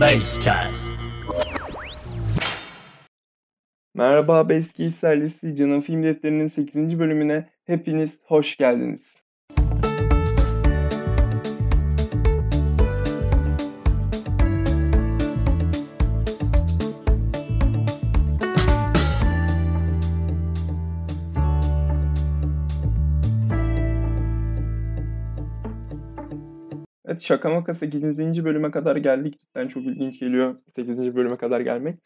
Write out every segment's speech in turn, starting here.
Basecast. Merhaba Beski serlisi Canım Film Defteri'nin 8. bölümüne hepiniz hoş geldiniz. Şaka maka 8. bölüme kadar geldik. Cidden çok ilginç geliyor 8. bölüme kadar gelmek.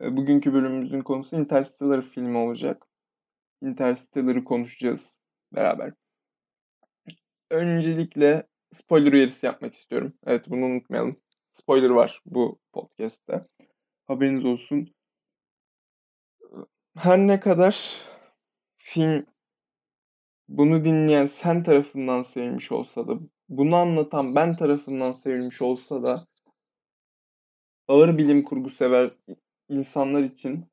E, Bugünkü bölümümüzün konusu Interstellar filmi olacak. Interstellar'ı konuşacağız beraber. Öncelikle spoiler uyarısı yapmak istiyorum. Evet bunu unutmayalım. Spoiler var bu podcast'te. Haberiniz olsun. Her ne kadar film bunu dinleyen sen tarafından sevilmiş olsa da, bunu anlatan ben tarafından sevilmiş olsa da ağır bilim kurgu sever insanlar için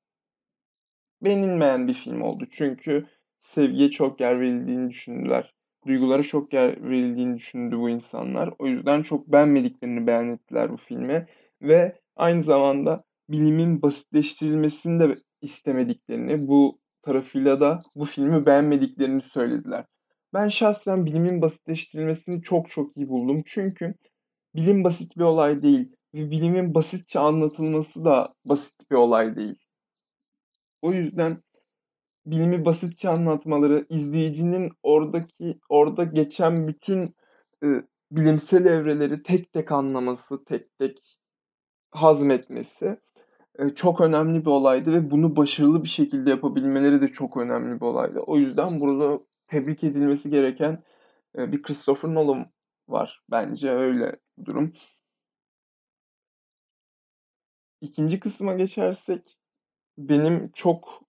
beğenilmeyen bir film oldu. Çünkü sevgiye çok yer verildiğini düşündüler. Duygulara çok yer verildiğini düşündü bu insanlar. O yüzden çok beğenmediklerini beyan ettiler bu filme. Ve aynı zamanda bilimin basitleştirilmesini de istemediklerini, bu tarafıyla da bu filmi beğenmediklerini söylediler. Ben şahsen bilimin basitleştirilmesini çok çok iyi buldum. Çünkü bilim basit bir olay değil ve bilimin basitçe anlatılması da basit bir olay değil. O yüzden bilimi basitçe anlatmaları, izleyicinin oradaki orada geçen bütün e, bilimsel evreleri tek tek anlaması, tek tek hazmetmesi e, çok önemli bir olaydı ve bunu başarılı bir şekilde yapabilmeleri de çok önemli bir olaydı. O yüzden burada tebrik edilmesi gereken bir Christopher Nolan var. Bence öyle durum. İkinci kısma geçersek benim çok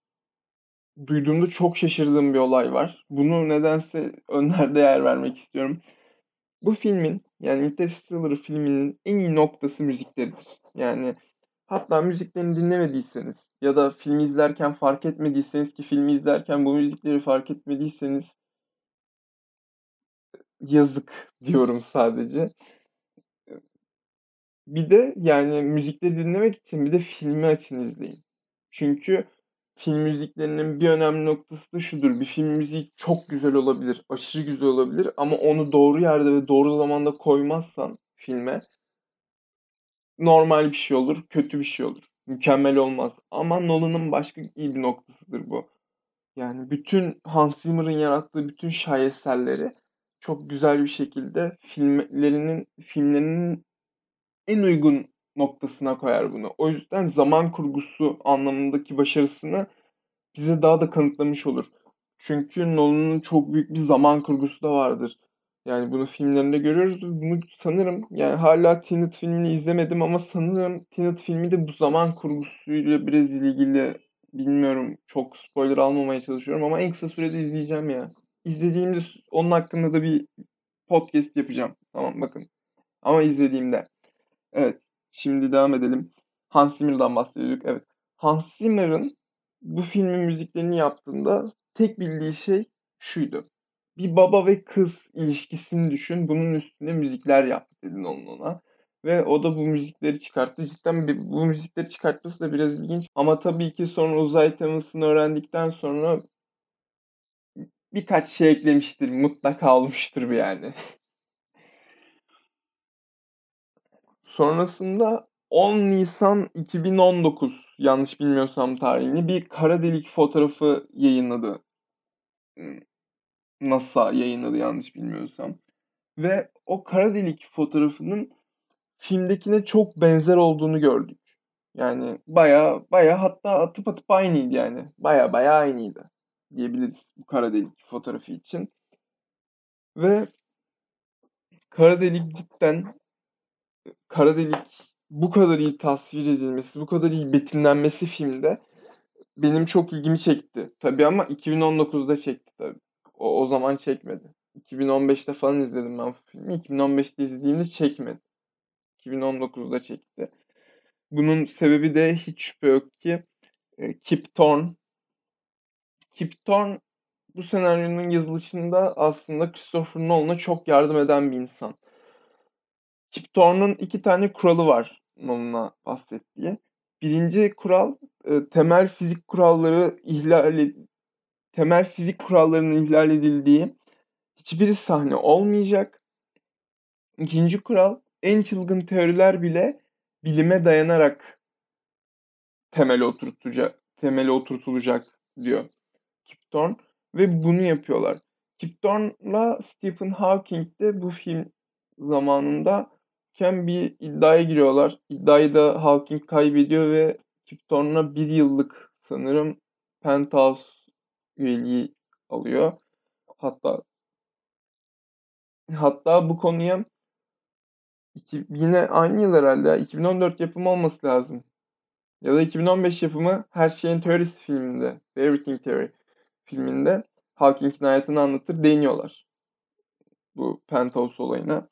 duyduğumda çok şaşırdığım bir olay var. Bunu nedense önlerde yer vermek istiyorum. Bu filmin yani Interstellar filminin en iyi noktası müzikleridir. Yani hatta müziklerini dinlemediyseniz ya da filmi izlerken fark etmediyseniz ki filmi izlerken bu müzikleri fark etmediyseniz yazık diyorum sadece. Bir de yani müzikleri dinlemek için bir de filmi açın izleyin. Çünkü film müziklerinin bir önemli noktası da şudur. Bir film müziği çok güzel olabilir, aşırı güzel olabilir ama onu doğru yerde ve doğru zamanda koymazsan filme normal bir şey olur, kötü bir şey olur. Mükemmel olmaz. Ama Nolan'ın başka iyi bir noktasıdır bu. Yani bütün Hans Zimmer'ın yarattığı bütün şaheserleri çok güzel bir şekilde filmlerinin filmlerinin en uygun noktasına koyar bunu. O yüzden zaman kurgusu anlamındaki başarısını bize daha da kanıtlamış olur. Çünkü Nolan'ın çok büyük bir zaman kurgusu da vardır. Yani bunu filmlerinde görüyoruz. Bunu sanırım yani hala Tenet filmini izlemedim ama sanırım Tenet filmi de bu zaman kurgusuyla biraz ilgili bilmiyorum. Çok spoiler almamaya çalışıyorum ama en kısa sürede izleyeceğim ya. İzlediğimde onun hakkında da bir podcast yapacağım. Tamam bakın. Ama izlediğimde. Evet. Şimdi devam edelim. Hans Zimmer'dan bahsediyorduk. Evet. Hans Zimmer'ın bu filmin müziklerini yaptığında tek bildiği şey şuydu. Bir baba ve kız ilişkisini düşün. Bunun üstüne müzikler yap dedin onun ona. Ve o da bu müzikleri çıkarttı. Cidden bu müzikleri çıkartması da biraz ilginç. Ama tabii ki sonra uzay temasını öğrendikten sonra birkaç şey eklemiştir. Mutlaka olmuştur bir yani. Sonrasında 10 Nisan 2019 yanlış bilmiyorsam tarihini bir kara delik fotoğrafı yayınladı. NASA yayınladı yanlış bilmiyorsam. Ve o kara delik fotoğrafının filmdekine çok benzer olduğunu gördük. Yani baya baya hatta atıp atıp aynıydı yani. Baya baya aynıydı diyebiliriz bu kara delik fotoğrafı için. Ve kara delik cidden kara delik bu kadar iyi tasvir edilmesi, bu kadar iyi betimlenmesi filmde benim çok ilgimi çekti. Tabii ama 2019'da çekti tabii. O, o zaman çekmedi. 2015'te falan izledim ben bu filmi. 2015'te izlediğimde çekmedi. 2019'da çekti. Bunun sebebi de hiç şüphe yok ki e, Kip Thorne. Kip Thorne bu senaryonun yazılışında aslında Christopher Nolan'a çok yardım eden bir insan. Kip Thorne'un iki tane kuralı var Nolan'a bahsettiği. Birinci kural e, temel fizik kuralları ihlal temel fizik kurallarının ihlal edildiği hiçbir sahne olmayacak. İkinci kural en çılgın teoriler bile bilime dayanarak temel oturtacak, temeli oturtulacak diyor Kip Thorne ve bunu yapıyorlar. Kip Thorne'la Stephen Hawking de bu film zamanında ken bir iddiaya giriyorlar. İddiayı da Hawking kaybediyor ve Kip Thorne'la bir yıllık sanırım Penthouse üyeliği alıyor. Hatta hatta bu konuya iki, yine aynı yıl herhalde 2014 yapımı olması lazım. Ya da 2015 yapımı Her Şeyin Teorisi filminde, Everything Theory filminde Hawking'in hayatını anlatır, değiniyorlar. Bu Penthouse olayına.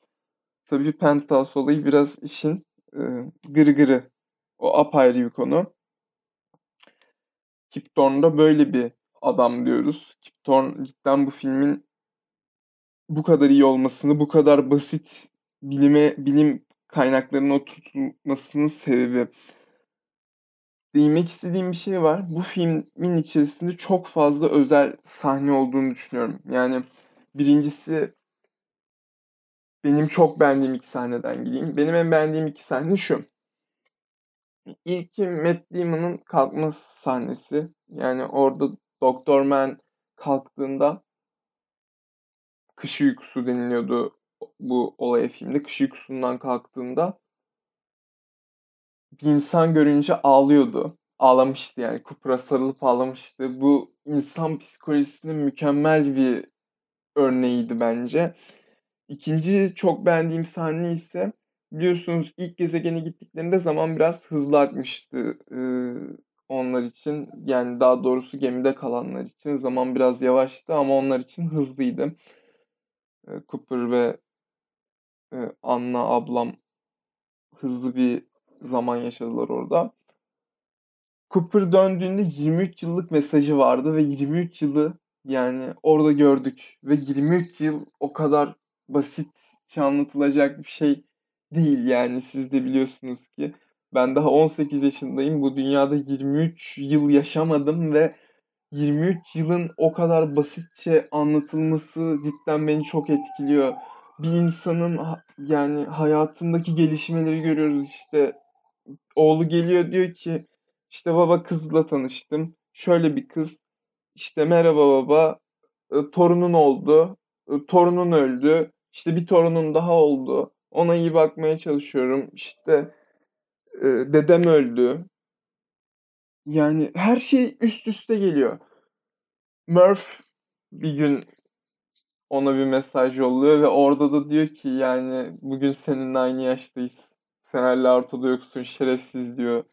Tabii Penthouse olayı biraz işin e, gırgırı. O apayrı bir konu. Kip Thorne'da böyle bir adam diyoruz. Kip Thorne cidden bu filmin bu kadar iyi olmasını, bu kadar basit bilime bilim kaynaklarının oturtulmasının sebebi. Değinmek istediğim bir şey var. Bu filmin içerisinde çok fazla özel sahne olduğunu düşünüyorum. Yani birincisi benim çok beğendiğim iki sahneden gideyim. Benim en beğendiğim iki sahne şu. İlki Matt Damon'ın kalkma sahnesi. Yani orada Doktor Man kalktığında kış uykusu deniliyordu bu olaya filmde. Kış uykusundan kalktığında bir insan görünce ağlıyordu. Ağlamıştı yani. Cooper'a sarılıp ağlamıştı. Bu insan psikolojisinin mükemmel bir örneğiydi bence. İkinci çok beğendiğim sahne ise biliyorsunuz ilk gezegene gittiklerinde zaman biraz hızlı akmıştı e, onlar için. Yani daha doğrusu gemide kalanlar için zaman biraz yavaştı ama onlar için hızlıydı. E, Cooper ve e, Anna ablam hızlı bir zaman yaşadılar orada. Cooper döndüğünde 23 yıllık mesajı vardı ve 23 yılı yani orada gördük ve 23 yıl o kadar basitçe anlatılacak bir şey değil yani siz de biliyorsunuz ki ben daha 18 yaşındayım bu dünyada 23 yıl yaşamadım ve 23 yılın o kadar basitçe anlatılması cidden beni çok etkiliyor. Bir insanın yani hayatındaki gelişmeleri görüyoruz işte oğlu geliyor diyor ki işte baba kızla tanıştım. Şöyle bir kız. İşte merhaba baba. E, torunun oldu. E, torunun öldü. İşte bir torunun daha oldu. Ona iyi bakmaya çalışıyorum. İşte dedem öldü. Yani her şey üst üste geliyor. Murph bir gün ona bir mesaj yolluyor ve orada da diyor ki yani bugün seninle aynı yaştayız. Sen hala ortada yoksun şerefsiz diyor.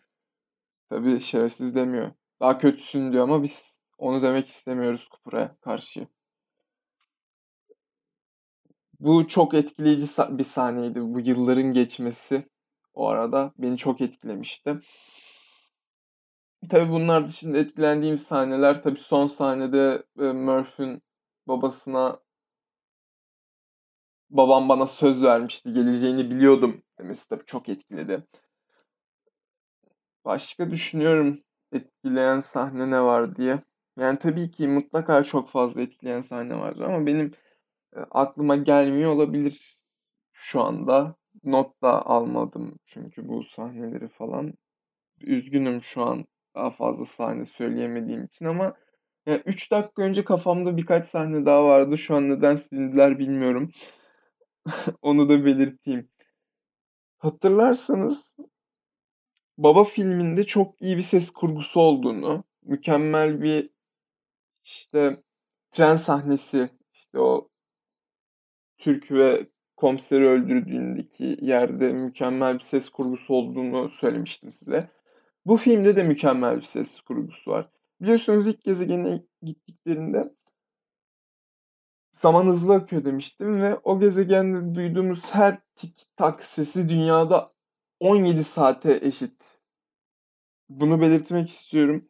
Tabii şerefsiz demiyor. Daha kötüsün diyor ama biz onu demek istemiyoruz Cooper'a karşı. Bu çok etkileyici bir sahneydi. Bu yılların geçmesi o arada beni çok etkilemişti. Tabii bunlar dışında etkilendiğim sahneler tabii son sahnede Murphy'nin babasına babam bana söz vermişti geleceğini biliyordum demesi tabii çok etkiledi. Başka düşünüyorum etkileyen sahne ne var diye. Yani tabii ki mutlaka çok fazla etkileyen sahne vardır ama benim aklıma gelmiyor olabilir şu anda. Not da almadım çünkü bu sahneleri falan. Üzgünüm şu an daha fazla sahne söyleyemediğim için ama yani 3 dakika önce kafamda birkaç sahne daha vardı. Şu an neden silindiler bilmiyorum. Onu da belirteyim. Hatırlarsanız Baba filminde çok iyi bir ses kurgusu olduğunu, mükemmel bir işte tren sahnesi, işte o Türk ve komiseri öldürdüğündeki yerde mükemmel bir ses kurgusu olduğunu söylemiştim size. Bu filmde de mükemmel bir ses kurgusu var. Biliyorsunuz ilk gezegene gittiklerinde zaman hızlı akıyor demiştim ve o gezegende duyduğumuz her tik tak sesi dünyada 17 saate eşit. Bunu belirtmek istiyorum.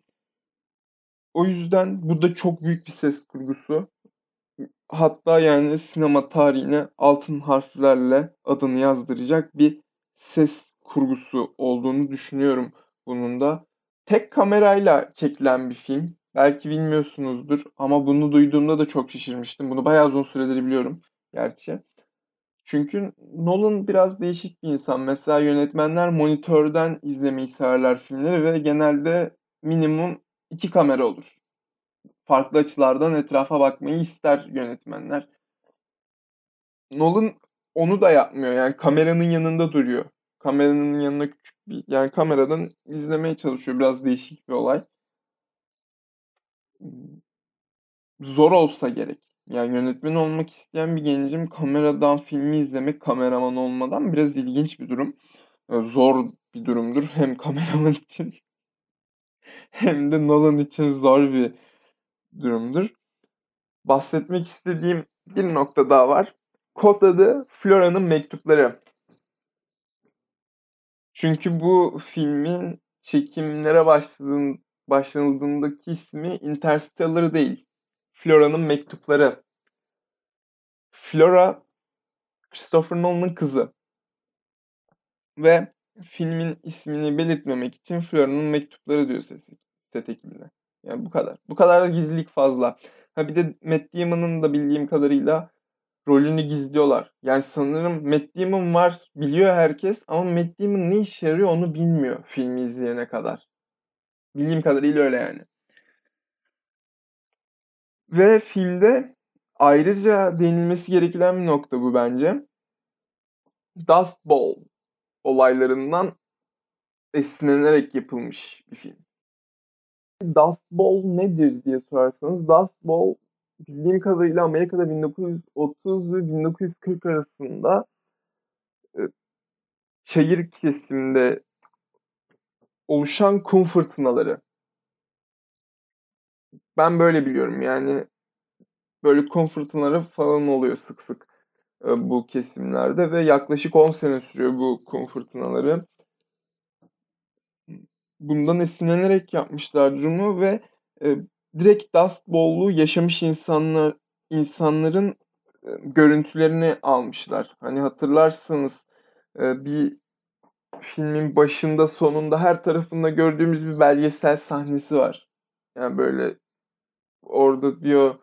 O yüzden bu da çok büyük bir ses kurgusu. Hatta yani sinema tarihine altın harflerle adını yazdıracak bir ses kurgusu olduğunu düşünüyorum bunun da. Tek kamerayla çekilen bir film. Belki bilmiyorsunuzdur ama bunu duyduğumda da çok şaşırmıştım. Bunu bayağı uzun süredir biliyorum gerçi. Çünkü Nolan biraz değişik bir insan. Mesela yönetmenler monitörden izlemeyi severler filmleri ve genelde minimum iki kamera olur. Farklı açılardan etrafa bakmayı ister yönetmenler. Nolan onu da yapmıyor. Yani kameranın yanında duruyor. Kameranın yanına küçük bir yani kameradan izlemeye çalışıyor. Biraz değişik bir olay. Zor olsa gerek. Yani yönetmen olmak isteyen bir gencim kameradan filmi izlemek kameraman olmadan biraz ilginç bir durum. Zor bir durumdur. Hem kameraman için hem de Nolan için zor bir durumdur. Bahsetmek istediğim bir nokta daha var. Kod adı Flora'nın Mektupları. Çünkü bu filmin çekimlere başladığın, başlanıldığındaki ismi Interstellar değil. Flora'nın Mektupları. Flora Christopher Nolan'ın kızı. Ve filmin ismini belirtmemek için Flora'nın mektupları diyor ses, set ekibine. Yani bu kadar. Bu kadar da gizlilik fazla. Ha bir de Matt Damon'ın da bildiğim kadarıyla rolünü gizliyorlar. Yani sanırım Matt Damon var biliyor herkes ama Matt Damon ne işe yarıyor onu bilmiyor filmi izleyene kadar. Bildiğim kadarıyla öyle yani. Ve filmde ayrıca değinilmesi gereken bir nokta bu bence. Dust Bowl olaylarından esinlenerek yapılmış bir film. Dust Bowl nedir diye sorarsanız Dust Bowl bildiğim kadarıyla Amerika'da 1930 ve 1940 arasında çayır kesiminde oluşan kum fırtınaları. Ben böyle biliyorum yani böyle kum fırtınaları falan oluyor sık sık bu kesimlerde ve yaklaşık 10 sene sürüyor bu kum fırtınaları. Bundan esinlenerek yapmışlar durumu ve e, direkt Dust Bowl'u yaşamış insanlar insanların e, görüntülerini almışlar. Hani hatırlarsınız e, bir filmin başında sonunda her tarafında gördüğümüz bir belgesel sahnesi var. Yani böyle orada diyor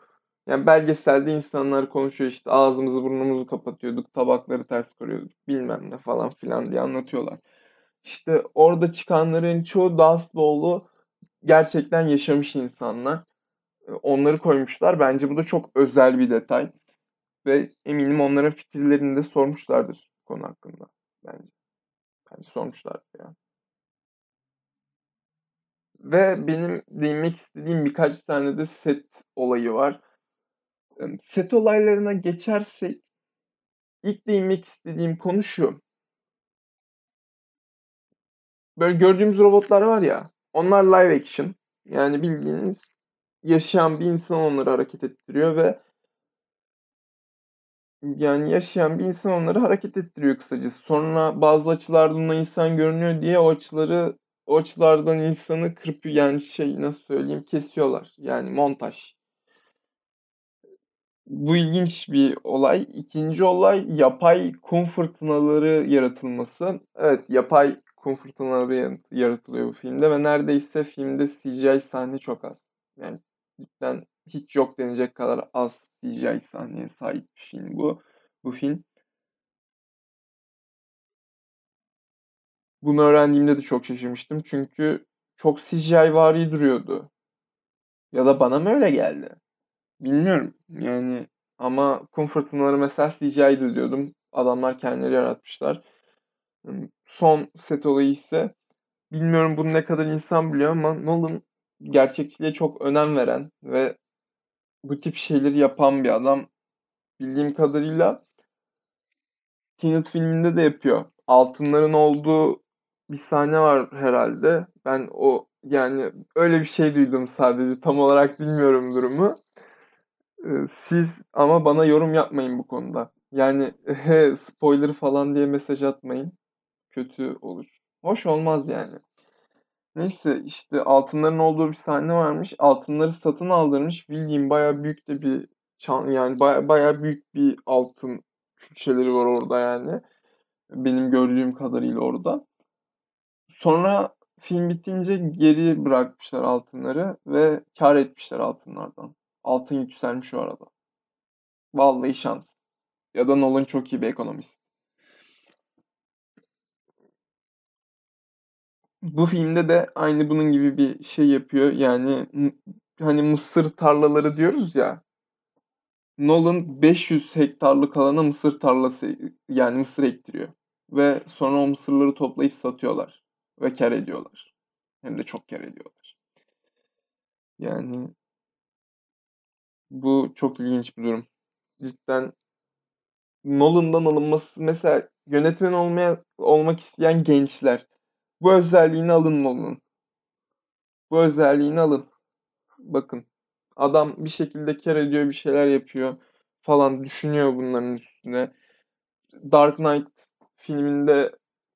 yani belgeselde insanlar konuşuyor işte ağzımızı burnumuzu kapatıyorduk, tabakları ters koyuyorduk bilmem ne falan filan diye anlatıyorlar. İşte orada çıkanların çoğu Dust Bowl'u gerçekten yaşamış insanlar. Onları koymuşlar. Bence bu da çok özel bir detay. Ve eminim onların fikirlerini de sormuşlardır konu hakkında. Bence. Bence sormuşlardır ya. Ve benim değinmek istediğim birkaç tane de set olayı var. Set olaylarına geçersek ilk değinmek istediğim konu şu. Böyle gördüğümüz robotlar var ya, onlar live action. Yani bildiğiniz yaşayan bir insan onları hareket ettiriyor ve yani yaşayan bir insan onları hareket ettiriyor kısacası. Sonra bazı açılardan insan görünüyor diye o açıları o açılardan insanı kırpıyor yani şey nasıl söyleyeyim kesiyorlar. Yani montaj. Bu ilginç bir olay. İkinci olay yapay kum fırtınaları yaratılması. Evet yapay fırtınaları yaratılıyor bu filmde ve neredeyse filmde CGI sahne çok az. Yani cidden hiç yok denecek kadar az CGI sahneye sahip bir film bu. Bu film. Bunu öğrendiğimde de çok şaşırmıştım. Çünkü çok CGI vari duruyordu. Ya da bana mı öyle geldi? Bilmiyorum. Yani ama kum fırtınaları mesela CGI'di diyordum. Adamlar kendileri yaratmışlar. Son set olayı ise bilmiyorum bunu ne kadar insan biliyor ama Nolan gerçekçiliğe çok önem veren ve bu tip şeyleri yapan bir adam. Bildiğim kadarıyla Tenet filminde de yapıyor. Altınların olduğu bir sahne var herhalde. Ben o yani öyle bir şey duydum sadece. Tam olarak bilmiyorum durumu. Siz ama bana yorum yapmayın bu konuda. Yani he, spoiler falan diye mesaj atmayın. Kötü olur. Hoş olmaz yani. Neyse işte altınların olduğu bir sahne varmış. Altınları satın aldırmış. Bildiğim baya büyük de bir çan yani baya baya büyük bir altın külçeleri var orada yani. Benim gördüğüm kadarıyla orada. Sonra film bitince geri bırakmışlar altınları ve kâr etmişler altınlardan. Altın yükselmiş o arada. Vallahi şans. Ya da Nolan çok iyi bir ekonomist. Bu filmde de aynı bunun gibi bir şey yapıyor. Yani hani mısır tarlaları diyoruz ya. Nolan 500 hektarlık alana mısır tarlası yani mısır ektiriyor. Ve sonra o mısırları toplayıp satıyorlar. Ve kar ediyorlar. Hem de çok kar ediyorlar. Yani bu çok ilginç bir durum. Cidden Nolan'dan alınması mesela yönetmen olmaya olmak isteyen gençler bu özelliğini alın Nolan'ın. Bu özelliğini alın. Bakın adam bir şekilde kar ediyor, bir şeyler yapıyor falan düşünüyor bunların üstüne. Dark Knight filminde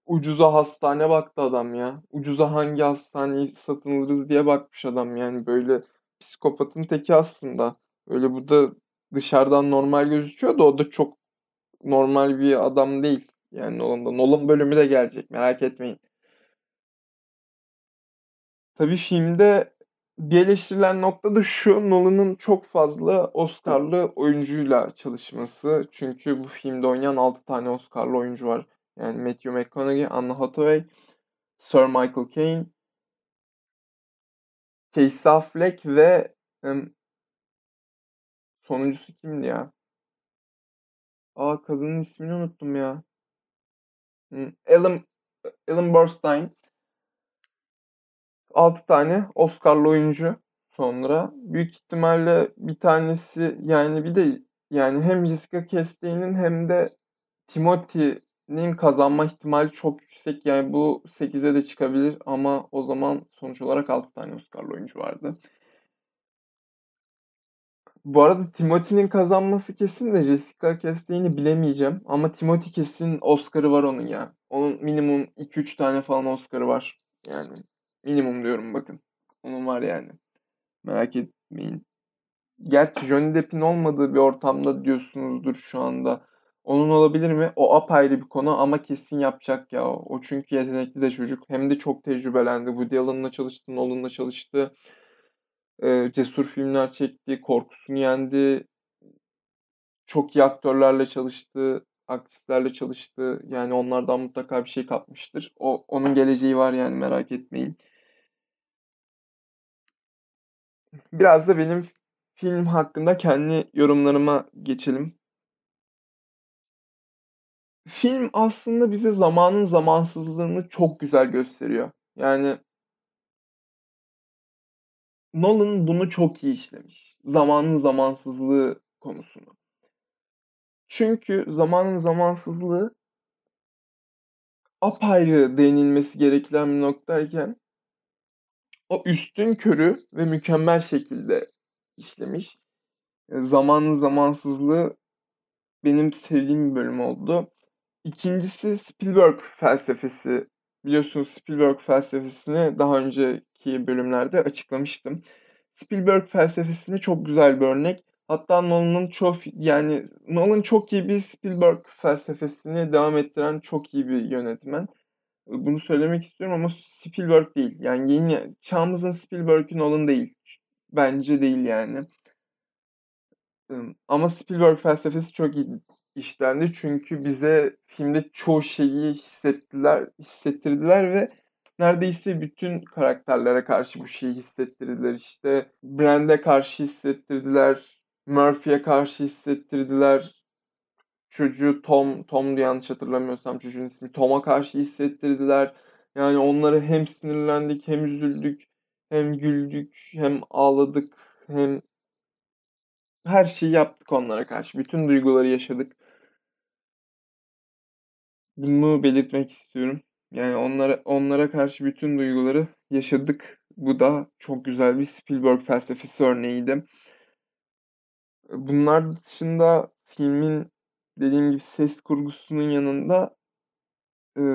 ucuza hastane baktı adam ya. Ucuza hangi hastaneyi satın alırız diye bakmış adam yani böyle psikopatın teki aslında. Öyle bu da dışarıdan normal gözüküyor da o da çok normal bir adam değil. Yani Nolan'da. Nolan bölümü de gelecek merak etmeyin. Tabii filmde bir eleştirilen nokta da şu, Nolan'ın çok fazla Oscar'lı oyuncuyla çalışması. Çünkü bu filmde oynayan 6 tane Oscar'lı oyuncu var. Yani Matthew McConaughey, Anne Hathaway, Sir Michael Caine, Casey Affleck ve sonuncusu kimdi ya? Aa kadının ismini unuttum ya. Ellen, Ellen Burstyn. 6 tane Oscar'lı oyuncu sonra. Büyük ihtimalle bir tanesi yani bir de yani hem Jessica Chastain'in hem de Timothy'nin kazanma ihtimali çok yüksek. Yani bu 8'e de çıkabilir ama o zaman sonuç olarak 6 tane Oscar'lı oyuncu vardı. Bu arada Timothy'nin kazanması kesin de Jessica Chastain'i bilemeyeceğim. Ama Timothy kesin Oscar'ı var onun ya. Onun minimum 2-3 tane falan Oscar'ı var. Yani minimum diyorum bakın. Onun var yani. Merak etmeyin. Gerçi Johnny Depp'in olmadığı bir ortamda diyorsunuzdur şu anda. Onun olabilir mi? O apayrı bir konu ama kesin yapacak ya. O çünkü yetenekli de çocuk. Hem de çok tecrübelendi. Woody Allen'la çalıştı, Nolan'la çalıştı. Ee, cesur filmler çekti, korkusunu yendi. Çok iyi aktörlerle çalıştı, aktrislerle çalıştı. Yani onlardan mutlaka bir şey kapmıştır. O onun geleceği var yani merak etmeyin. Biraz da benim film hakkında kendi yorumlarıma geçelim. Film aslında bize zamanın zamansızlığını çok güzel gösteriyor. Yani Nolan bunu çok iyi işlemiş. Zamanın zamansızlığı konusunu. Çünkü zamanın zamansızlığı apayrı değinilmesi gereken bir noktayken o üstün körü ve mükemmel şekilde işlemiş. Zamanın zamansızlığı benim sevdiğim bir bölüm oldu. İkincisi Spielberg felsefesi. Biliyorsunuz Spielberg felsefesini daha önceki bölümlerde açıklamıştım. Spielberg felsefesine çok güzel bir örnek. Hatta Nolan'ın çok yani Nolan çok iyi bir Spielberg felsefesini devam ettiren çok iyi bir yönetmen. Bunu söylemek istiyorum ama Spielberg değil. Yani yeni çağımızın Spielberg'ü Nolan değil. Bence değil yani. Ama Spielberg felsefesi çok iyi işlendi. Çünkü bize filmde çoğu şeyi hissettiler, hissettirdiler ve neredeyse bütün karakterlere karşı bu şeyi hissettirdiler. İşte Brand'e karşı hissettirdiler, Murphy'ye karşı hissettirdiler. Çocuğu Tom, Tom'du yanlış hatırlamıyorsam çocuğun ismi. Tom'a karşı hissettirdiler. Yani onları hem sinirlendik, hem üzüldük, hem güldük, hem ağladık, hem her şeyi yaptık onlara karşı. Bütün duyguları yaşadık. Bunu belirtmek istiyorum. Yani onlara onlara karşı bütün duyguları yaşadık. Bu da çok güzel bir Spielberg felsefesi örneğiydi. Bunlar dışında filmin dediğim gibi ses kurgusunun yanında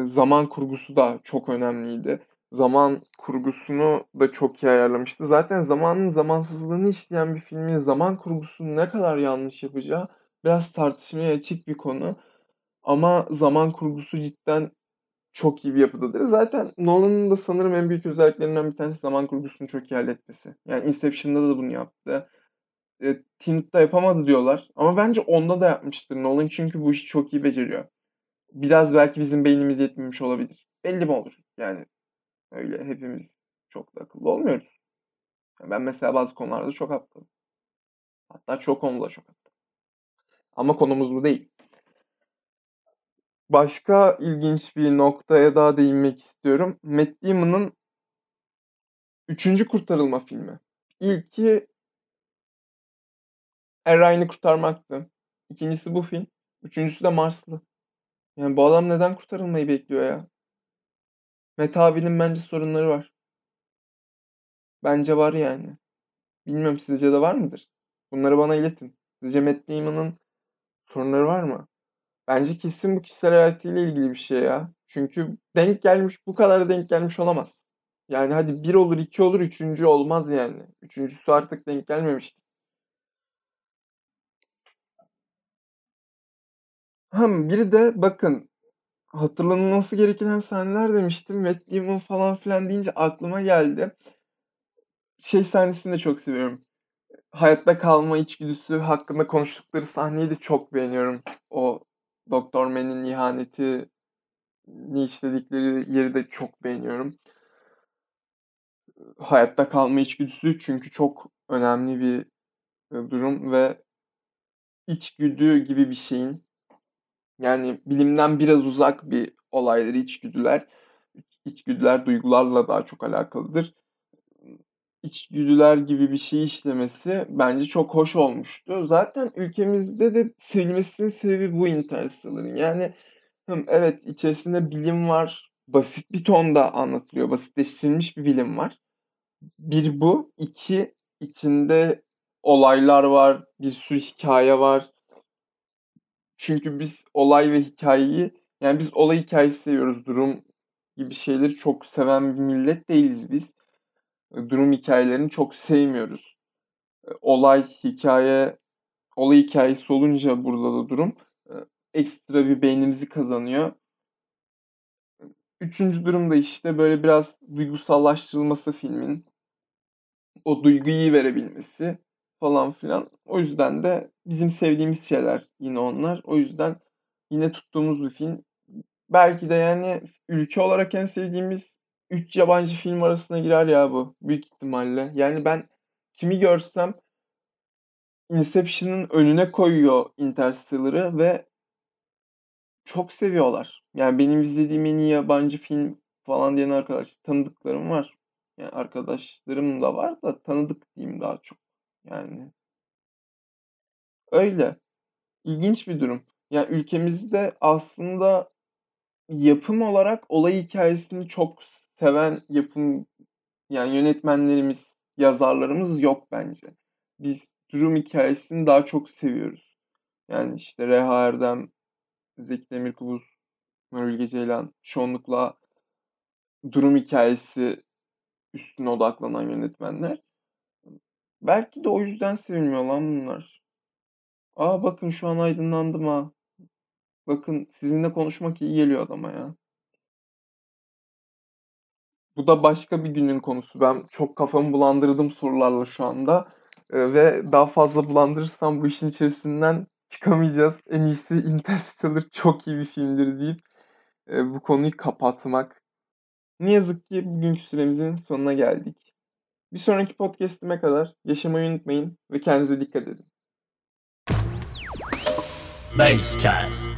zaman kurgusu da çok önemliydi. Zaman kurgusunu da çok iyi ayarlamıştı. Zaten zamanın zamansızlığını işleyen bir filmin zaman kurgusunu ne kadar yanlış yapacağı biraz tartışmaya açık bir konu. Ama zaman kurgusu cidden çok iyi bir yapıdadır. Zaten Nolan'ın da sanırım en büyük özelliklerinden bir tanesi zaman kurgusunu çok iyi halletmesi. Yani Inception'da da bunu yaptı. E, Tenet'te yapamadı diyorlar. Ama bence onda da yapmıştır Nolan çünkü bu işi çok iyi beceriyor. Biraz belki bizim beynimiz yetmemiş olabilir. Belli mi olur? Yani öyle hepimiz çok da akıllı olmuyoruz. Ben mesela bazı konularda çok aptalım. Hatta çok konuda çok aptalım. Ama konumuz bu değil. Başka ilginç bir noktaya daha değinmek istiyorum. Matt Damon'ın üçüncü kurtarılma filmi. İlki Eray'ını kurtarmaktı. İkincisi bu film. Üçüncüsü de Marslı. Yani bu adam neden kurtarılmayı bekliyor ya? Met abinin bence sorunları var. Bence var yani. Bilmiyorum sizce de var mıdır? Bunları bana iletin. Sizce Matt Damon'ın sorunları var mı? Bence kesin bu kişisel hayatıyla ilgili bir şey ya. Çünkü denk gelmiş, bu kadar denk gelmiş olamaz. Yani hadi bir olur, iki olur, üçüncü olmaz yani. Üçüncüsü artık denk gelmemiştir. Hem biri de bakın hatırlanılması gereken sahneler demiştim. Matt Damon falan filan deyince aklıma geldi. Şey sahnesini de çok seviyorum. Hayatta kalma içgüdüsü hakkında konuştukları sahneyi de çok beğeniyorum. O Doktor Man'in ihaneti ni işledikleri yeri de çok beğeniyorum. Hayatta kalma içgüdüsü çünkü çok önemli bir durum ve içgüdü gibi bir şeyin yani bilimden biraz uzak bir olayları içgüdüler. İçgüdüler duygularla daha çok alakalıdır. İçgüdüler gibi bir şey işlemesi bence çok hoş olmuştu. Zaten ülkemizde de sevilmesinin sebebi bu Interstellar'ın. Yani evet içerisinde bilim var. Basit bir tonda anlatılıyor. Basitleştirilmiş bir bilim var. Bir bu. iki içinde olaylar var. Bir sürü hikaye var. Çünkü biz olay ve hikayeyi yani biz olay hikayesi seviyoruz. Durum gibi şeyleri çok seven bir millet değiliz biz. Durum hikayelerini çok sevmiyoruz. Olay, hikaye, olay hikayesi olunca burada da durum ekstra bir beynimizi kazanıyor. Üçüncü durumda işte böyle biraz duygusallaştırılması filmin. O duyguyu verebilmesi falan filan. O yüzden de bizim sevdiğimiz şeyler yine onlar. O yüzden yine tuttuğumuz bir film. Belki de yani ülke olarak en sevdiğimiz 3 yabancı film arasına girer ya bu. Büyük ihtimalle. Yani ben kimi görsem Inception'ın önüne koyuyor Interstellar'ı ve çok seviyorlar. Yani benim izlediğim en iyi yabancı film falan diyen arkadaş tanıdıklarım var. Yani arkadaşlarım da var da tanıdık diyeyim daha çok. Yani öyle. İlginç bir durum. Yani ülkemizde aslında yapım olarak olay hikayesini çok seven yapım yani yönetmenlerimiz, yazarlarımız yok bence. Biz durum hikayesini daha çok seviyoruz. Yani işte Reha Erdem, Zeki Demirkubuz, Nuri Ceylan çoğunlukla durum hikayesi üstüne odaklanan yönetmenler. Belki de o yüzden sevilmiyor lan bunlar. Aa bakın şu an aydınlandım ha. Bakın sizinle konuşmak iyi geliyor adama ya. Bu da başka bir günün konusu. Ben çok kafamı bulandırdım sorularla şu anda. Ee, ve daha fazla bulandırırsam bu işin içerisinden çıkamayacağız. En iyisi Interstellar çok iyi bir filmdir deyip e, bu konuyu kapatmak. Ne yazık ki bugünkü süremizin sonuna geldik. Bir sonraki podcast'ime kadar yaşamayı unutmayın ve kendinize dikkat edin. Basecast.